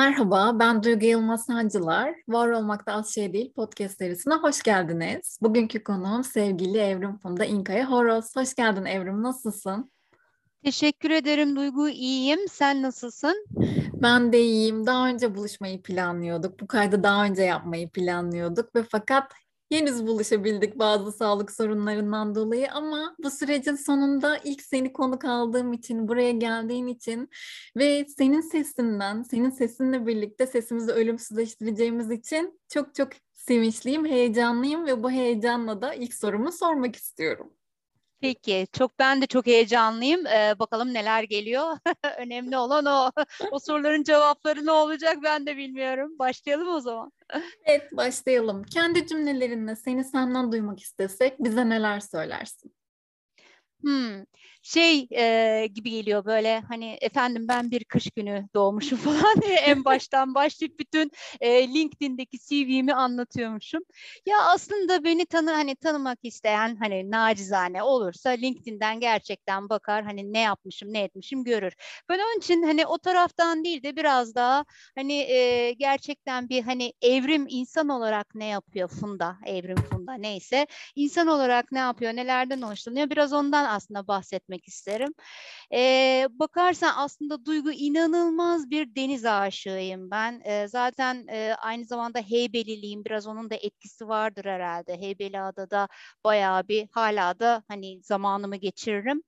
Merhaba, ben Duygu Yılmaz Sancılar. Var Olmakta Az Şey Değil podcast serisine hoş geldiniz. Bugünkü konuğum sevgili Evrim Funda İnkaya Horoz. Hoş geldin Evrim, nasılsın? Teşekkür ederim Duygu, iyiyim. Sen nasılsın? Ben de iyiyim. Daha önce buluşmayı planlıyorduk. Bu kaydı daha önce yapmayı planlıyorduk ve fakat Henüz buluşabildik bazı sağlık sorunlarından dolayı ama bu sürecin sonunda ilk seni konuk aldığım için, buraya geldiğin için ve senin sesinden, senin sesinle birlikte sesimizi ölümsüzleştireceğimiz için çok çok sevinçliyim, heyecanlıyım ve bu heyecanla da ilk sorumu sormak istiyorum. Peki, çok ben de çok heyecanlıyım. Ee, bakalım neler geliyor. Önemli olan o. o soruların cevapları ne olacak ben de bilmiyorum. Başlayalım o zaman. evet, başlayalım. Kendi cümlelerinle seni senden duymak istesek bize neler söylersin? Hmm, şey e, gibi geliyor böyle hani efendim ben bir kış günü doğmuşum falan en baştan başlayıp bütün e, LinkedIn'deki CV'mi anlatıyormuşum. Ya aslında beni tanı hani tanımak isteyen hani nacizane olursa LinkedIn'den gerçekten bakar hani ne yapmışım ne etmişim görür. Ben onun için hani o taraftan değil de biraz daha hani e, gerçekten bir hani evrim insan olarak ne yapıyor Funda, evrim Funda neyse insan olarak ne yapıyor, nelerden hoşlanıyor biraz ondan aslında bahsetmek isterim. E, bakarsan aslında Duygu inanılmaz bir deniz aşığıyım ben. E, zaten e, aynı zamanda Heybeliliyim. Biraz onun da etkisi vardır herhalde. Heybeliada'da bayağı bir hala da hani zamanımı geçiririm.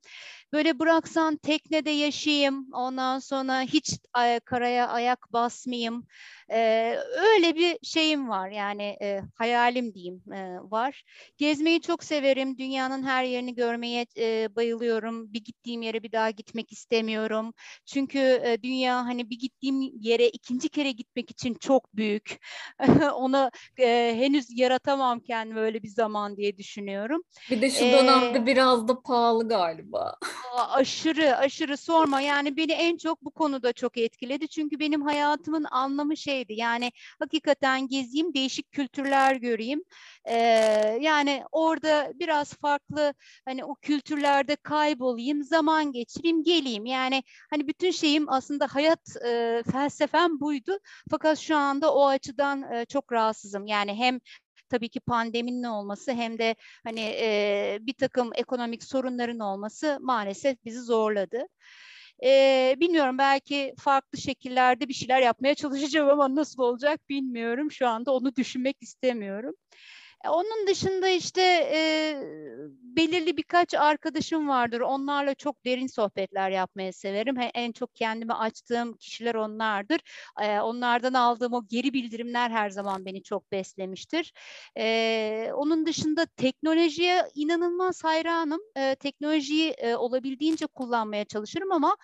Böyle bıraksan teknede yaşayayım. Ondan sonra hiç karaya ayak basmayayım. Ee, öyle bir şeyim var yani e, hayalim diyeyim e, var. Gezmeyi çok severim. Dünyanın her yerini görmeye e, bayılıyorum. Bir gittiğim yere bir daha gitmek istemiyorum. Çünkü e, dünya hani bir gittiğim yere ikinci kere gitmek için çok büyük. Onu e, henüz yaratamam kendime öyle bir zaman diye düşünüyorum. Bir de şu dönemde ee, biraz da pahalı galiba. Aşırı aşırı sorma. Yani beni en çok bu konuda çok etkiledi. Çünkü benim hayatımın anlamı şeydi. Yani hakikaten gezeyim, değişik kültürler göreyim. Ee, yani orada biraz farklı hani o kültürlerde kaybolayım, zaman geçireyim, geleyim. Yani hani bütün şeyim aslında hayat e, felsefem buydu. Fakat şu anda o açıdan e, çok rahatsızım. Yani hem tabii ki pandeminin olması hem de hani e, bir takım ekonomik sorunların olması maalesef bizi zorladı. Ee, bilmiyorum belki farklı şekillerde bir şeyler yapmaya çalışacağım ama nasıl olacak bilmiyorum. Şu anda onu düşünmek istemiyorum. E, onun dışında işte e, belirli birkaç arkadaşım vardır. Onlarla çok derin sohbetler yapmayı severim. En çok kendimi açtığım kişiler onlardır. E, onlardan aldığım o geri bildirimler her zaman beni çok beslemiştir. E, onun dışında teknolojiye inanılmaz hayranım. E, teknolojiyi e, olabildiğince kullanmaya çalışırım ama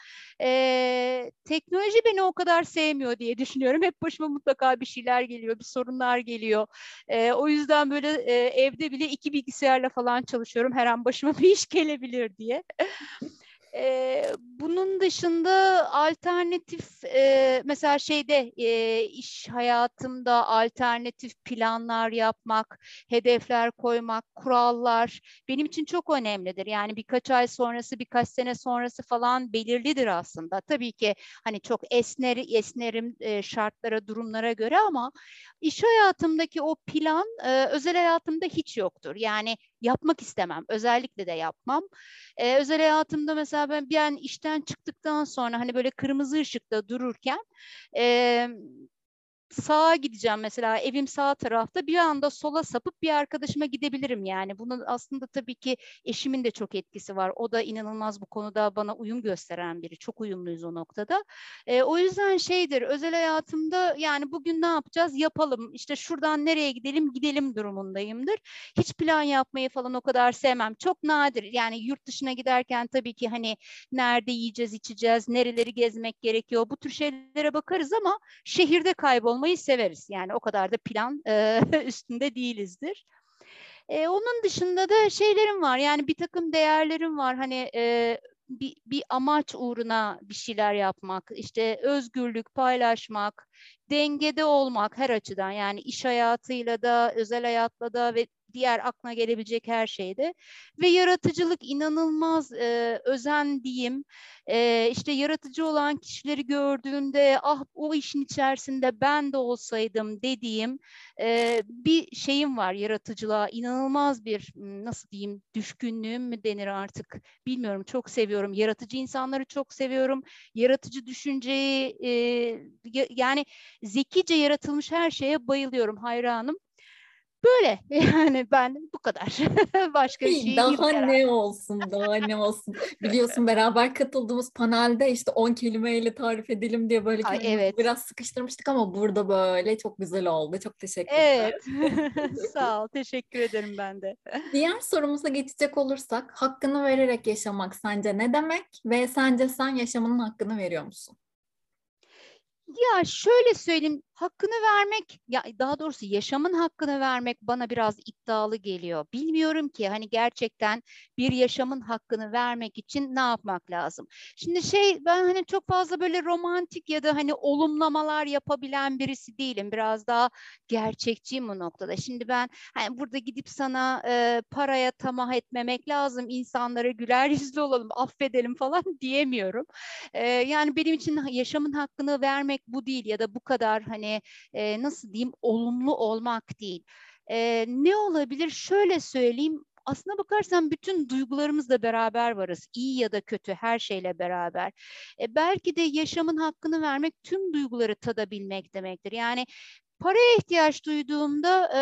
e, teknoloji beni o kadar sevmiyor diye düşünüyorum. Hep başıma mutlaka bir şeyler geliyor, bir sorunlar geliyor. E, o yüzden böyle e, evde bile iki bilgisayarla falan çalışıyorum. Her an başıma bir iş gelebilir diye. E, bunun dışında alternatif e, mesela şeyde e, iş hayatımda alternatif planlar yapmak, hedefler koymak, kurallar benim için çok önemlidir. Yani birkaç ay sonrası, birkaç sene sonrası falan belirlidir aslında. Tabii ki hani çok esner esnerim e, şartlara, durumlara göre ama iş hayatımdaki o plan e, özel hayatımda hiç yoktur. Yani yapmak istemem. Özellikle de yapmam. Ee, özel hayatımda mesela ben an işten çıktıktan sonra hani böyle kırmızı ışıkta dururken e, sağa gideceğim mesela evim sağ tarafta bir anda sola sapıp bir arkadaşıma gidebilirim yani. Bunun aslında tabii ki eşimin de çok etkisi var. O da inanılmaz bu konuda bana uyum gösteren biri. Çok uyumluyuz o noktada. E, o yüzden şeydir özel hayatımda yani bugün ne yapacağız yapalım. İşte şuradan nereye gidelim gidelim durumundayımdır. Hiç plan yapmayı falan o kadar sevmem. Çok nadir yani yurt dışına giderken tabii ki hani nerede yiyeceğiz içeceğiz nereleri gezmek gerekiyor bu tür şeylere bakarız ama şehirde kaybol olmayı severiz. Yani o kadar da plan e, üstünde değilizdir. E, onun dışında da şeylerim var. Yani bir takım değerlerim var. Hani e, bir, bir amaç uğruna bir şeyler yapmak, işte özgürlük, paylaşmak, dengede olmak her açıdan yani iş hayatıyla da, özel hayatla da ve diğer aklına gelebilecek her şeyde ve yaratıcılık inanılmaz e, özendiğim e, işte yaratıcı olan kişileri gördüğünde ah o işin içerisinde ben de olsaydım dediğim e, bir şeyim var yaratıcılığa. İnanılmaz bir nasıl diyeyim düşkünlüğüm mü denir artık? Bilmiyorum çok seviyorum. Yaratıcı insanları çok seviyorum. Yaratıcı düşünceyi e, yani zekice yaratılmış her şeye bayılıyorum. Hayranım Böyle yani ben bu kadar. Başka bir şey Daha ne olsun, daha ne olsun. Biliyorsun beraber katıldığımız panelde işte 10 kelimeyle tarif edelim diye böyle Ay, evet. biraz sıkıştırmıştık ama burada böyle çok güzel oldu. Çok teşekkürler. Evet. Sağ ol. Teşekkür ederim ben de. Diğer sorumuza geçecek olursak hakkını vererek yaşamak sence ne demek ve sence sen yaşamının hakkını veriyor musun? Ya şöyle söyleyeyim, hakkını vermek, ya daha doğrusu yaşamın hakkını vermek bana biraz iddialı geliyor. Bilmiyorum ki hani gerçekten bir yaşamın hakkını vermek için ne yapmak lazım? Şimdi şey ben hani çok fazla böyle romantik ya da hani olumlamalar yapabilen birisi değilim. Biraz daha gerçekçiyim bu noktada. Şimdi ben hani burada gidip sana e, paraya tamah etmemek lazım. insanlara güler yüzlü olalım, affedelim falan diyemiyorum. E, yani benim için yaşamın hakkını vermek bu değil ya da bu kadar hani e, nasıl diyeyim olumlu olmak değil. E, ne olabilir? Şöyle söyleyeyim aslına bakarsan bütün duygularımızla beraber varız. İyi ya da kötü her şeyle beraber. E, belki de yaşamın hakkını vermek tüm duyguları tadabilmek demektir. Yani paraya ihtiyaç duyduğumda e,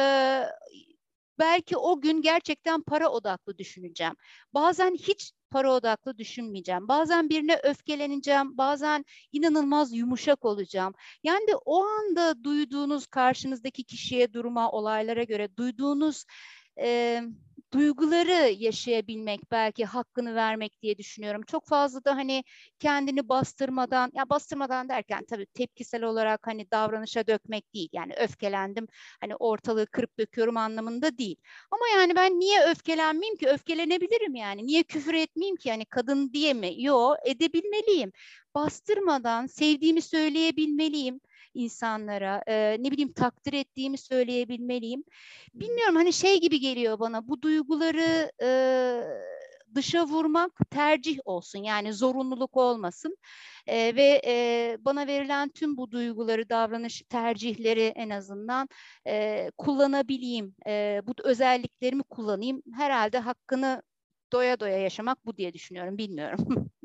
belki o gün gerçekten para odaklı düşüneceğim. Bazen hiç para odaklı düşünmeyeceğim. Bazen birine öfkeleneceğim, bazen inanılmaz yumuşak olacağım. Yani de o anda duyduğunuz karşınızdaki kişiye, duruma, olaylara göre duyduğunuz e, duyguları yaşayabilmek belki hakkını vermek diye düşünüyorum. Çok fazla da hani kendini bastırmadan ya bastırmadan derken tabii tepkisel olarak hani davranışa dökmek değil. Yani öfkelendim hani ortalığı kırıp döküyorum anlamında değil. Ama yani ben niye öfkelenmeyeyim ki? Öfkelenebilirim yani. Niye küfür etmeyeyim ki? Yani kadın diye mi? Yo edebilmeliyim. Bastırmadan sevdiğimi söyleyebilmeliyim insanlara e, ne bileyim takdir ettiğimi söyleyebilmeliyim. Bilmiyorum hani şey gibi geliyor bana bu duyguları e, dışa vurmak tercih olsun yani zorunluluk olmasın e, ve e, bana verilen tüm bu duyguları davranış tercihleri en azından e, kullanabileyim e, bu özelliklerimi kullanayım herhalde hakkını doya doya yaşamak bu diye düşünüyorum bilmiyorum.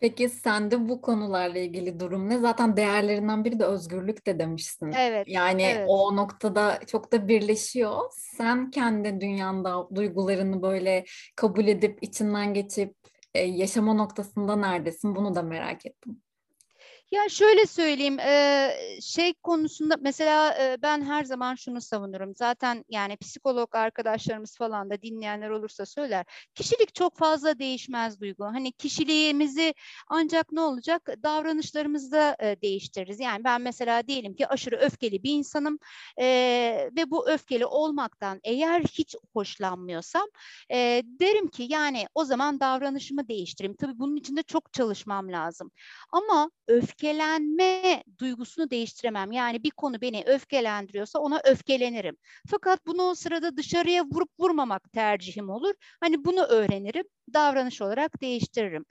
Peki sende bu konularla ilgili durum ne? Zaten değerlerinden biri de özgürlük de demişsin. Evet. Yani evet. o noktada çok da birleşiyor. Sen kendi dünyanda duygularını böyle kabul edip içinden geçip e, yaşama noktasında neredesin? Bunu da merak ettim. Ya şöyle söyleyeyim, şey konusunda mesela ben her zaman şunu savunurum. Zaten yani psikolog arkadaşlarımız falan da dinleyenler olursa söyler. Kişilik çok fazla değişmez duygu. Hani kişiliğimizi ancak ne olacak? Davranışlarımızda değiştiririz. Yani ben mesela diyelim ki aşırı öfkeli bir insanım ve bu öfkeli olmaktan eğer hiç hoşlanmıyorsam derim ki yani o zaman davranışımı değiştireyim. Tabii bunun için de çok çalışmam lazım. Ama öfke öfkelenme duygusunu değiştiremem. Yani bir konu beni öfkelendiriyorsa ona öfkelenirim. Fakat bunu o sırada dışarıya vurup vurmamak tercihim olur. Hani bunu öğrenirim davranış olarak değiştiririm.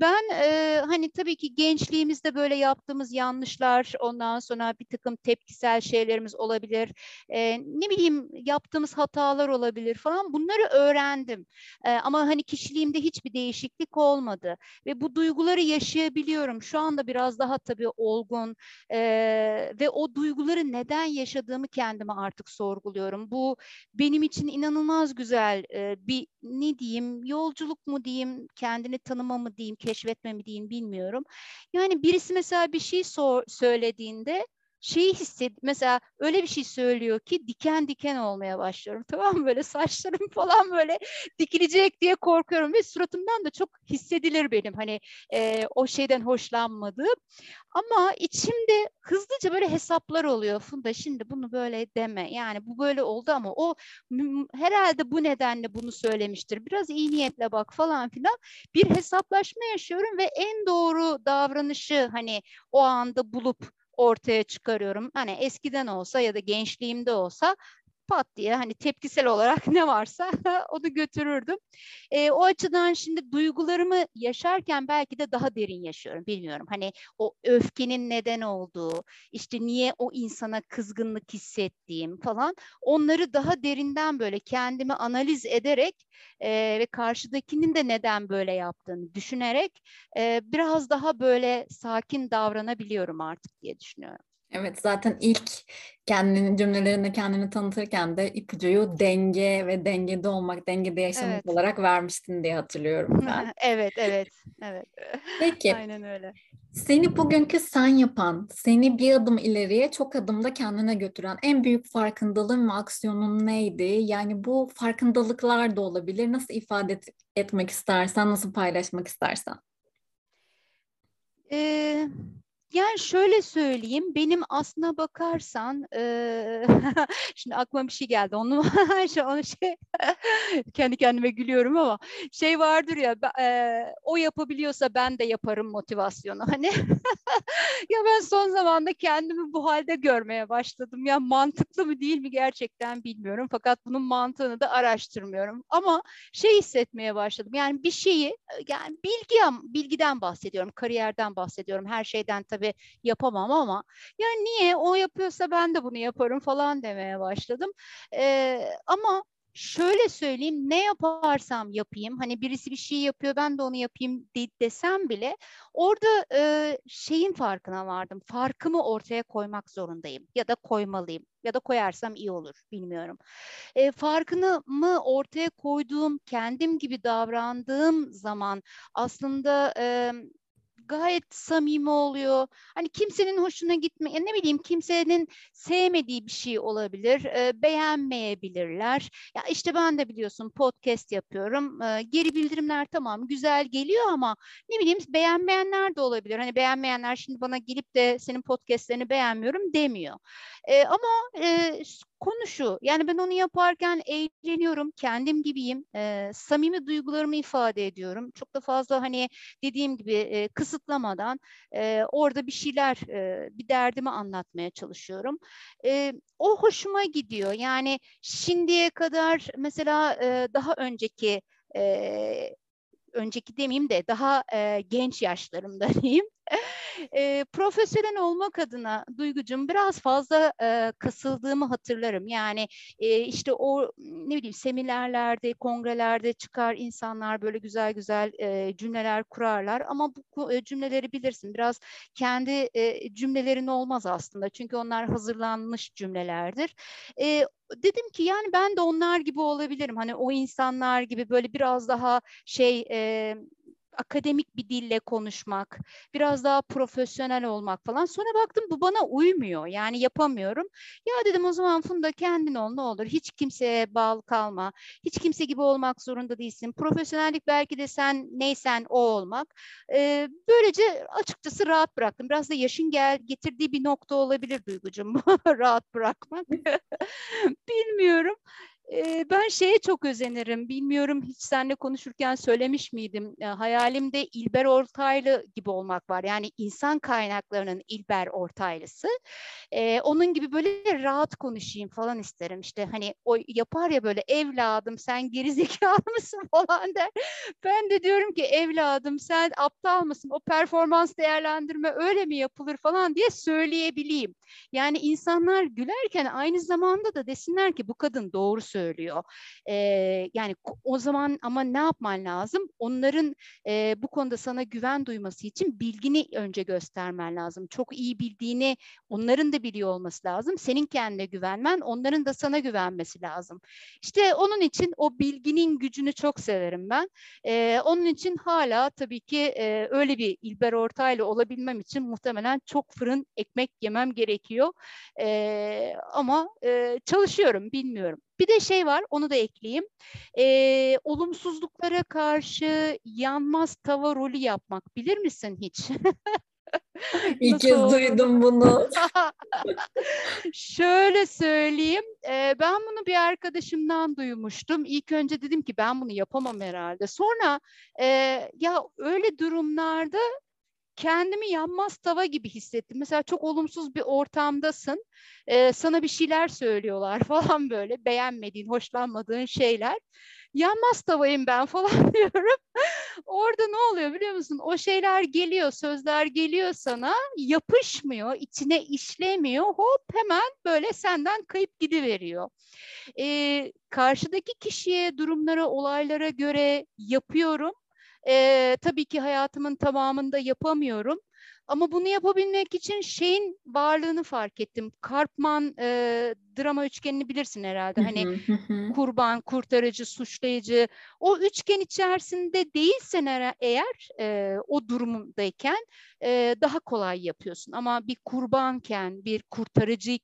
Ben e, hani tabii ki gençliğimizde böyle yaptığımız yanlışlar, ondan sonra bir takım tepkisel şeylerimiz olabilir. E, ne bileyim yaptığımız hatalar olabilir falan. Bunları öğrendim. E, ama hani kişiliğimde hiçbir değişiklik olmadı ve bu duyguları yaşayabiliyorum. Şu anda biraz daha tabii olgun e, ve o duyguları neden yaşadığımı kendime artık sorguluyorum. Bu benim için inanılmaz güzel e, bir ne diyeyim yolculuk mu diyeyim, kendini tanıma mı diyeyim, keşfetme mi diyeyim bilmiyorum. Yani birisi mesela bir şey sor, söylediğinde şeyi hisset mesela öyle bir şey söylüyor ki diken diken olmaya başlıyorum tamam mı? Böyle saçlarım falan böyle dikilecek diye korkuyorum ve suratımdan da çok hissedilir benim hani e, o şeyden hoşlanmadığım. Ama içimde hızlıca böyle hesaplar oluyor. Funda şimdi bunu böyle deme. Yani bu böyle oldu ama o herhalde bu nedenle bunu söylemiştir. Biraz iyi niyetle bak falan filan. Bir hesaplaşma yaşıyorum ve en doğru davranışı hani o anda bulup ortaya çıkarıyorum. Hani eskiden olsa ya da gençliğimde olsa pat diye hani tepkisel olarak ne varsa onu götürürdüm. E, o açıdan şimdi duygularımı yaşarken belki de daha derin yaşıyorum bilmiyorum. Hani o öfkenin neden olduğu, işte niye o insana kızgınlık hissettiğim falan onları daha derinden böyle kendimi analiz ederek e, ve karşıdakinin de neden böyle yaptığını düşünerek e, biraz daha böyle sakin davranabiliyorum artık diye düşünüyorum. Evet zaten ilk kendini cümlelerinde kendini tanıtırken de ipucuyu denge ve dengede olmak, dengede yaşamak evet. olarak vermiştin diye hatırlıyorum ben. evet, evet, evet. Peki. Aynen öyle. Seni bugünkü sen yapan, seni bir adım ileriye çok adımda kendine götüren en büyük farkındalığın ve aksiyonun neydi? Yani bu farkındalıklar da olabilir. Nasıl ifade et, etmek istersen, nasıl paylaşmak istersen. Ee, yani şöyle söyleyeyim, benim aslına bakarsan, e, şimdi aklıma bir şey geldi, onu, onu şey, kendi kendime gülüyorum ama şey vardır ya, e, o yapabiliyorsa ben de yaparım motivasyonu, hani ya ben son zamanda kendimi bu halde görmeye başladım, ya mantıklı mı değil mi gerçekten bilmiyorum, fakat bunun mantığını da araştırmıyorum, ama şey hissetmeye başladım, yani bir şeyi, yani bilgi, bilgiden bahsediyorum, kariyerden bahsediyorum, her şeyden tabii tabii yapamam ama yani niye o yapıyorsa ben de bunu yaparım falan demeye başladım. Ee, ama şöyle söyleyeyim ne yaparsam yapayım hani birisi bir şey yapıyor ben de onu yapayım de, desem bile orada e, şeyin farkına vardım farkımı ortaya koymak zorundayım ya da koymalıyım ya da koyarsam iyi olur bilmiyorum. E, farkını mı ortaya koyduğum kendim gibi davrandığım zaman aslında e, gayet samimi oluyor. Hani kimsenin hoşuna gitme, ne bileyim kimsenin sevmediği bir şey olabilir, e, beğenmeyebilirler. Ya işte ben de biliyorsun podcast yapıyorum. E, geri bildirimler tamam güzel geliyor ama ne bileyim beğenmeyenler de olabilir. Hani beğenmeyenler şimdi bana gelip de senin podcastlerini beğenmiyorum demiyor. E, ama e, konu şu, yani ben onu yaparken eğleniyorum, kendim gibiyim, e, samimi duygularımı ifade ediyorum. Çok da fazla hani dediğim gibi e, kısıtlamadan e, orada bir şeyler, e, bir derdimi anlatmaya çalışıyorum. E, o hoşuma gidiyor. Yani şimdiye kadar mesela e, daha önceki e, önceki demeyeyim de daha e, genç yaşlarımda diyeyim. E, profesyonel olmak adına Duygucum biraz fazla e, kasıldığımı hatırlarım. Yani e, işte o ne bileyim seminerlerde, kongrelerde çıkar insanlar böyle güzel güzel e, cümleler kurarlar. Ama bu e, cümleleri bilirsin biraz kendi e, cümlelerin olmaz aslında. Çünkü onlar hazırlanmış cümlelerdir. E, dedim ki yani ben de onlar gibi olabilirim. Hani o insanlar gibi böyle biraz daha şey e, akademik bir dille konuşmak, biraz daha profesyonel olmak falan. Sonra baktım bu bana uymuyor. Yani yapamıyorum. Ya dedim o zaman Funda kendin ol ne olur. Hiç kimseye bağlı kalma. Hiç kimse gibi olmak zorunda değilsin. Profesyonellik belki de sen neysen o olmak. Ee, böylece açıkçası rahat bıraktım. Biraz da yaşın gel getirdiği bir nokta olabilir Duygucuğum. rahat bırakmak. Bilmiyorum ben şeye çok özenirim. Bilmiyorum hiç seninle konuşurken söylemiş miydim? hayalimde İlber Ortaylı gibi olmak var. Yani insan kaynaklarının İlber Ortaylısı. onun gibi böyle rahat konuşayım falan isterim. İşte hani o yapar ya böyle evladım sen gerizekalı mısın falan der. Ben de diyorum ki evladım sen aptal mısın? O performans değerlendirme öyle mi yapılır falan diye söyleyebileyim. Yani insanlar gülerken aynı zamanda da desinler ki bu kadın doğru söylüyor söylüyor. E, yani o zaman ama ne yapman lazım? Onların e, bu konuda sana güven duyması için bilgini önce göstermen lazım. Çok iyi bildiğini onların da biliyor olması lazım. Senin kendine güvenmen, onların da sana güvenmesi lazım. İşte onun için o bilginin gücünü çok severim ben. E, onun için hala tabii ki e, öyle bir İlber Ortaylı olabilmem için muhtemelen çok fırın ekmek yemem gerekiyor. E, ama e, çalışıyorum, bilmiyorum. Bir de şey var, onu da ekleyeyim. E, olumsuzluklara karşı yanmaz tava rolü yapmak. Bilir misin hiç? İlk kez oldu? duydum bunu. Şöyle söyleyeyim, e, ben bunu bir arkadaşımdan duymuştum. İlk önce dedim ki ben bunu yapamam herhalde. Sonra e, ya öyle durumlarda kendimi yanmaz tava gibi hissettim. Mesela çok olumsuz bir ortamdasın. E, sana bir şeyler söylüyorlar falan böyle beğenmediğin, hoşlanmadığın şeyler yanmaz tavayım ben falan diyorum. Orada ne oluyor biliyor musun? O şeyler geliyor, sözler geliyor sana, yapışmıyor, içine işlemiyor. Hop hemen böyle senden kayıp gidiveriyor. Ee, karşıdaki kişiye, durumlara, olaylara göre yapıyorum. Ee, tabii ki hayatımın tamamında yapamıyorum. Ama bunu yapabilmek için şeyin varlığını fark ettim. Karpman e, drama üçgenini bilirsin herhalde. Hani kurban, kurtarıcı, suçlayıcı. O üçgen içerisinde değilsen eğer e, o durumdayken e, daha kolay yapıyorsun. Ama bir kurbanken, bir kurtarıcı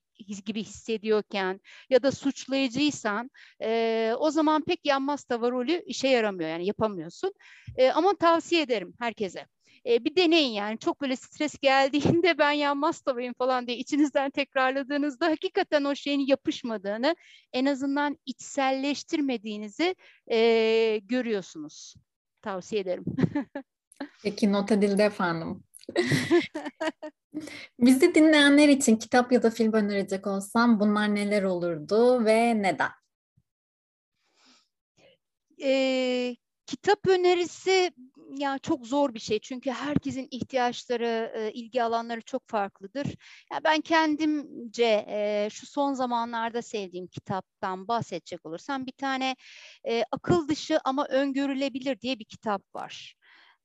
gibi hissediyorken ya da suçlayıcıysan e, o zaman pek yanmaz tava rolü işe yaramıyor yani yapamıyorsun. E, ama tavsiye ederim herkese e, bir deneyin yani. Çok böyle stres geldiğinde ben yanmaz tavayım falan diye içinizden tekrarladığınızda hakikaten o şeyin yapışmadığını en azından içselleştirmediğinizi e, görüyorsunuz. Tavsiye ederim. Peki not edildi efendim. Bizi dinleyenler için kitap ya da film önerecek olsam bunlar neler olurdu ve neden? Ee, kitap önerisi ya çok zor bir şey çünkü herkesin ihtiyaçları, e, ilgi alanları çok farklıdır. Ya ben kendimce e, şu son zamanlarda sevdiğim kitaptan bahsedecek olursam bir tane e, akıl dışı ama öngörülebilir diye bir kitap var.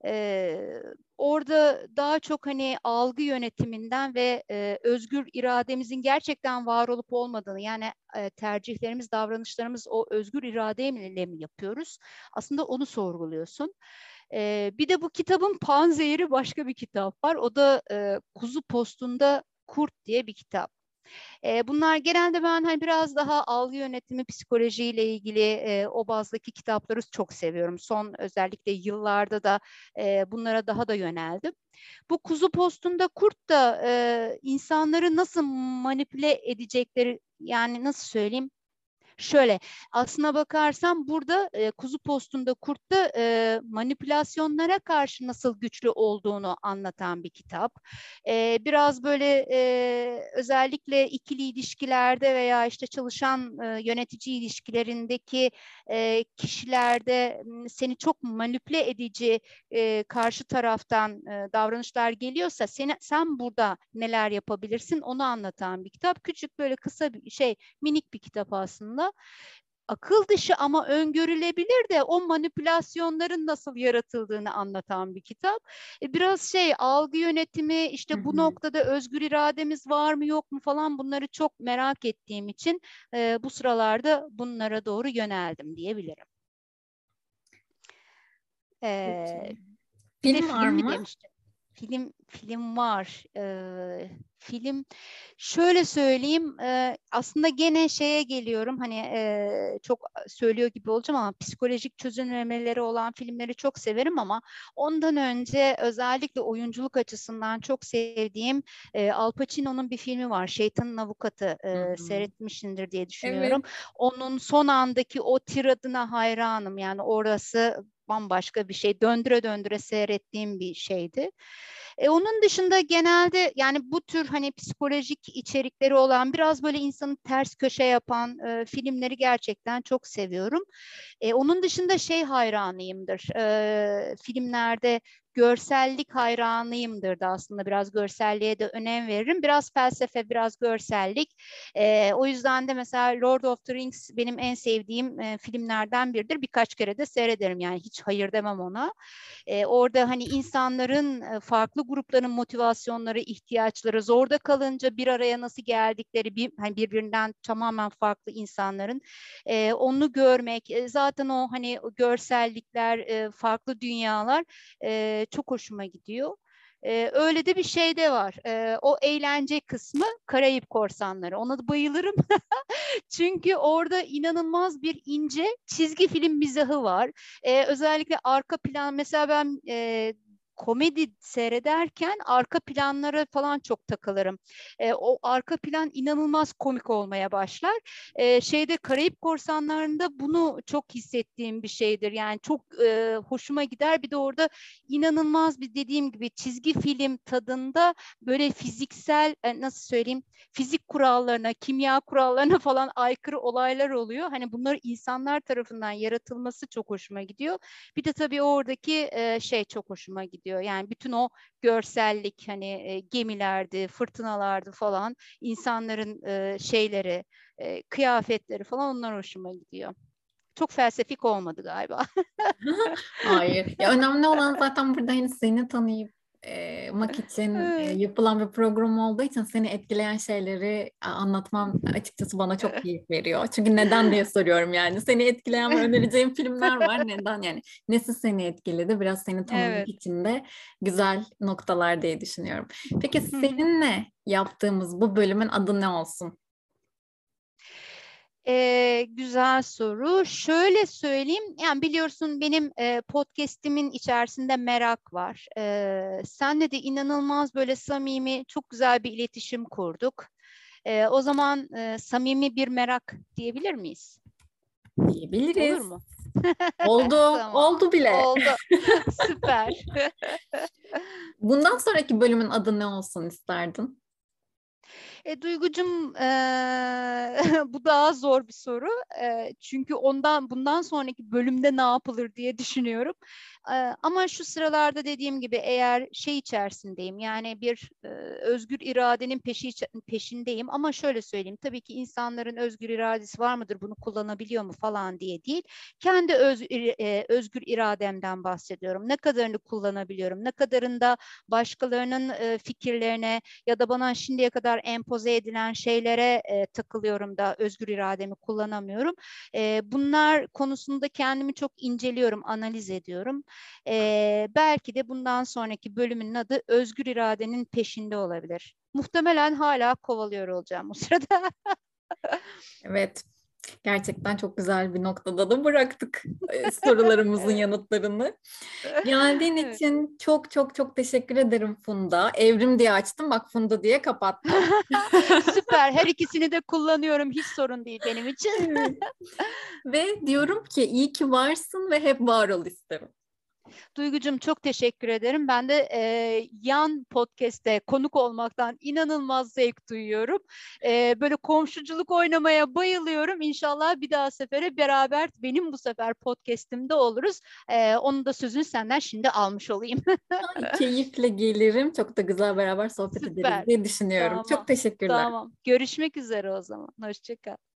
Ee, orada daha çok hani algı yönetiminden ve e, özgür irademizin gerçekten var olup olmadığını yani e, tercihlerimiz, davranışlarımız o özgür iradeyle mi yapıyoruz? Aslında onu sorguluyorsun. E, bir de bu kitabın panzehiri başka bir kitap var. O da e, Kuzu Postu'nda Kurt diye bir kitap. E, bunlar genelde ben hani biraz daha algı yönetimi, psikolojiyle ilgili e, o bazdaki kitapları çok seviyorum. Son özellikle yıllarda da e, bunlara daha da yöneldim. Bu kuzu postunda kurt da e, insanları nasıl manipüle edecekleri yani nasıl söyleyeyim Şöyle aslına bakarsam burada e, kuzu postunda kurtta e, manipülasyonlara karşı nasıl güçlü olduğunu anlatan bir kitap. E, biraz böyle e, özellikle ikili ilişkilerde veya işte çalışan e, yönetici ilişkilerindeki e, kişilerde seni çok manipüle edici e, karşı taraftan e, davranışlar geliyorsa seni, sen burada neler yapabilirsin onu anlatan bir kitap. Küçük böyle kısa bir şey minik bir kitap aslında akıl dışı ama öngörülebilir de o manipülasyonların nasıl yaratıldığını anlatan bir kitap. E, biraz şey algı yönetimi işte bu noktada özgür irademiz var mı yok mu falan bunları çok merak ettiğim için e, bu sıralarda bunlara doğru yöneldim diyebilirim. Ee, film var mı? Demiştim. Film film var. Ee, film şöyle söyleyeyim e, aslında gene şeye geliyorum hani e, çok söylüyor gibi olacağım ama psikolojik çözümlemeleri olan filmleri çok severim ama ondan önce özellikle oyunculuk açısından çok sevdiğim e, Al Pacino'nun bir filmi var Şeytanın Avukatı e, seyretmişsindir diye düşünüyorum. Evet. Onun son andaki o tiradına hayranım yani orası bambaşka bir şey döndüre döndüre seyrettiğim bir şeydi. E, onun dışında genelde yani bu tür hani psikolojik içerikleri olan biraz böyle insanı ters köşe yapan e, filmleri gerçekten çok seviyorum. E, onun dışında şey hayranıyımdır. E, filmlerde görsellik hayranıyımdır da aslında biraz görselliğe de önem veririm. Biraz felsefe, biraz görsellik. E, o yüzden de mesela Lord of the Rings benim en sevdiğim e, filmlerden biridir. Birkaç kere de seyrederim yani hiç hayır demem ona. E, orada hani insanların e, farklı grupların motivasyonları, ihtiyaçları zorda kalınca bir araya nasıl geldikleri bir, hani birbirinden tamamen farklı insanların e, onu görmek e, zaten o hani görsellikler, e, farklı dünyalar e, çok hoşuma gidiyor. Ee, öyle de bir şey de var. Ee, o eğlence kısmı Karayip Korsanları. Ona bayılırım. Çünkü orada inanılmaz bir ince çizgi film mizahı var. Ee, özellikle arka plan mesela ben e, komedi seyrederken arka planlara falan çok takılırım. E, o arka plan inanılmaz komik olmaya başlar. E, şeyde Karayip Korsanları'nda bunu çok hissettiğim bir şeydir. Yani çok e, hoşuma gider. Bir de orada inanılmaz bir dediğim gibi çizgi film tadında böyle fiziksel e, nasıl söyleyeyim fizik kurallarına, kimya kurallarına falan aykırı olaylar oluyor. Hani bunlar insanlar tarafından yaratılması çok hoşuma gidiyor. Bir de tabii oradaki e, şey çok hoşuma gidiyor. Yani bütün o görsellik hani e, gemilerdi, fırtınalardı falan insanların e, şeyleri, e, kıyafetleri falan onlar hoşuma gidiyor. Çok felsefik olmadı galiba. Hayır. Ya önemli olan zaten burada hani seni tanıyıp e, mak için e, yapılan bir program olduğu için seni etkileyen şeyleri anlatmam açıkçası bana çok keyif veriyor. Çünkü neden diye soruyorum yani. Seni etkileyen ve önereceğim filmler var. Neden yani? Nesi seni etkiledi? Biraz seni tanımak evet. için de güzel noktalar diye düşünüyorum. Peki seninle yaptığımız bu bölümün adı ne olsun? Ee, güzel soru. Şöyle söyleyeyim, yani biliyorsun benim e, podcastimin içerisinde merak var. E, senle de inanılmaz böyle samimi, çok güzel bir iletişim kurduk. E, o zaman e, samimi bir merak diyebilir miyiz? Diyebiliriz. Olur mu? Oldu, tamam. oldu bile. Oldu. Süper. Bundan sonraki bölümün adı ne olsun isterdin? E, Duygucum e, bu daha zor bir soru. E, çünkü ondan bundan sonraki bölümde ne yapılır diye düşünüyorum. Ama şu sıralarda dediğim gibi eğer şey içerisindeyim yani bir özgür iradenin peşi, peşindeyim ama şöyle söyleyeyim tabii ki insanların özgür iradesi var mıdır bunu kullanabiliyor mu falan diye değil. Kendi öz, özgür irademden bahsediyorum. Ne kadarını kullanabiliyorum, ne kadarında başkalarının fikirlerine ya da bana şimdiye kadar empoze edilen şeylere takılıyorum da özgür irademi kullanamıyorum. Bunlar konusunda kendimi çok inceliyorum, analiz ediyorum. E, belki de bundan sonraki bölümün adı özgür iradenin peşinde olabilir. Muhtemelen hala kovalıyor olacağım o sırada. evet, Gerçekten çok güzel bir noktada da bıraktık e, sorularımızın yanıtlarını. Geldiğin evet. için çok çok çok teşekkür ederim Funda. Evrim diye açtım bak Funda diye kapattım. Süper her ikisini de kullanıyorum hiç sorun değil benim için. ve diyorum ki iyi ki varsın ve hep var ol isterim. Duygucum çok teşekkür ederim. Ben de e, yan podcast'te konuk olmaktan inanılmaz zevk duyuyorum. E, böyle komşuculuk oynamaya bayılıyorum. İnşallah bir daha sefere beraber benim bu sefer podcast'imde oluruz. E, onun da sözünü senden şimdi almış olayım. Ay, keyifle gelirim. Çok da güzel beraber sohbet Süper. ederiz diye düşünüyorum. Tamam. Çok teşekkürler. Tamam. Görüşmek üzere o zaman. Hoşçakal.